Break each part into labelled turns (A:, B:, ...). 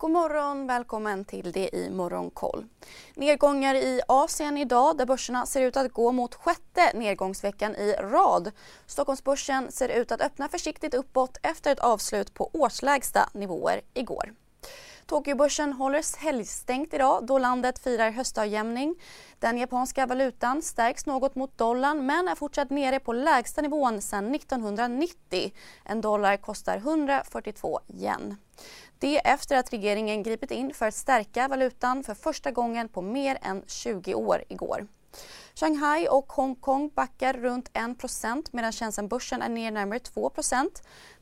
A: God morgon, välkommen till det i Morgonkoll. Nedgångar i Asien idag där börserna ser ut att gå mot sjätte nedgångsveckan i rad. Stockholmsbörsen ser ut att öppna försiktigt uppåt efter ett avslut på årslägsta nivåer igår. Tokyobörsen håller helgstängt idag då landet firar höstavjämning. Den japanska valutan stärks något mot dollarn men är fortsatt nere på lägsta nivån sedan 1990. En dollar kostar 142 yen. Det efter att regeringen gripit in för att stärka valutan för första gången på mer än 20 år igår. Shanghai och Hongkong backar runt 1% medan Shenzhenbörsen är ner närmare 2%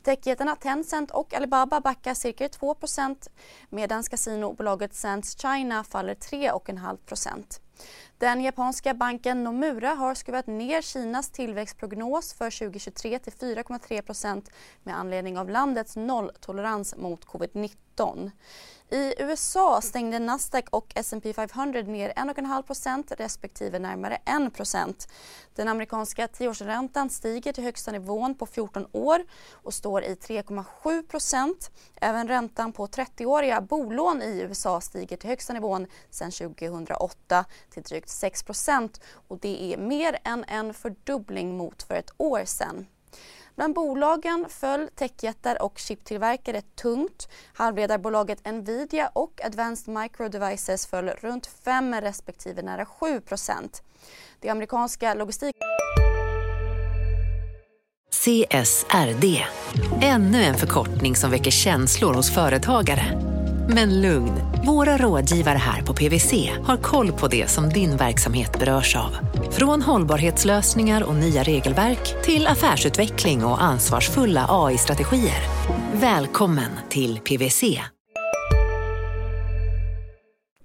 A: Techjättarna Tencent och Alibaba backar cirka 2% medan kasinobolaget Sands China faller 3,5 den japanska banken Nomura har skruvat ner Kinas tillväxtprognos för 2023 till 4,3% med anledning av landets nolltolerans mot covid-19. I USA stängde Nasdaq och S&P 500 ner 1,5% respektive närmare 1% Den amerikanska tioårsräntan stiger till högsta nivån på 14 år och står i 3,7% Även räntan på 30-åriga bolån i USA stiger till högsta nivån sedan 2008 till drygt 6% och det är mer än en fördubbling mot för ett år sedan. Bland bolagen föll techjättar och chiptillverkare tungt. Halvledarbolaget Nvidia och Advanced Micro Devices föll runt 5 respektive nära 7% Det amerikanska logistik...
B: CSRD, ännu en förkortning som väcker känslor hos företagare. Men lugn, våra rådgivare här på PWC har koll på det som din verksamhet berörs av. Från hållbarhetslösningar och nya regelverk till affärsutveckling och ansvarsfulla AI-strategier. Välkommen till PWC.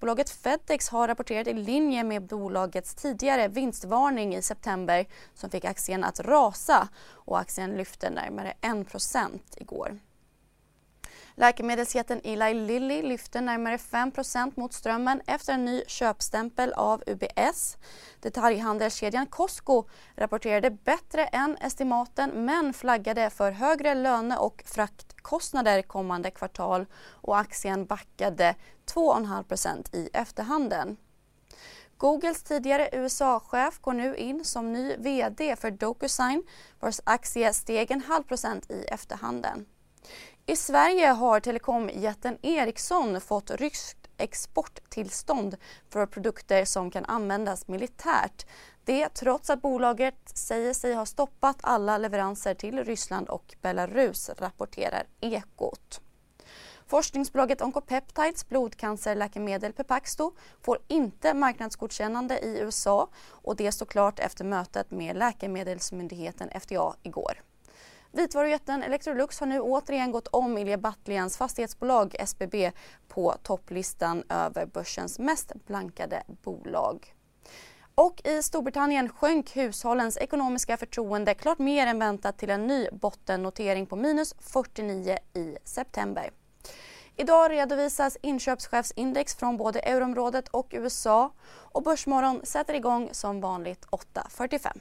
A: Bolaget Fedex har rapporterat i linje med bolagets tidigare vinstvarning i september som fick aktien att rasa och aktien lyfte närmare 1% igår. Läkemedelsjätten Eli Lilly lyfte närmare 5% mot strömmen efter en ny köpstämpel av UBS. Detaljhandelskedjan Costco rapporterade bättre än estimaten men flaggade för högre löne och fraktkostnader kommande kvartal och aktien backade 2,5% i efterhanden. Googles tidigare USA-chef går nu in som ny VD för Docusign vars aktie steg en halv procent i efterhanden. I Sverige har telekomjätten Ericsson fått ryskt exporttillstånd för produkter som kan användas militärt. Det trots att bolaget säger sig ha stoppat alla leveranser till Ryssland och Belarus, rapporterar Ekot. Forskningsbolaget Oncopeptides blodcancerläkemedel Pepaxto får inte marknadsgodkännande i USA och det står klart efter mötet med Läkemedelsmyndigheten FDA igår. Vitvarujätten Electrolux har nu återigen gått om Ilja Battlians fastighetsbolag SBB på topplistan över börsens mest blankade bolag. Och i Storbritannien sjönk hushållens ekonomiska förtroende klart mer än väntat till en ny bottennotering på minus 49 i september. Idag redovisas inköpschefsindex från både euroområdet och USA och Börsmorgon sätter igång som vanligt 8.45.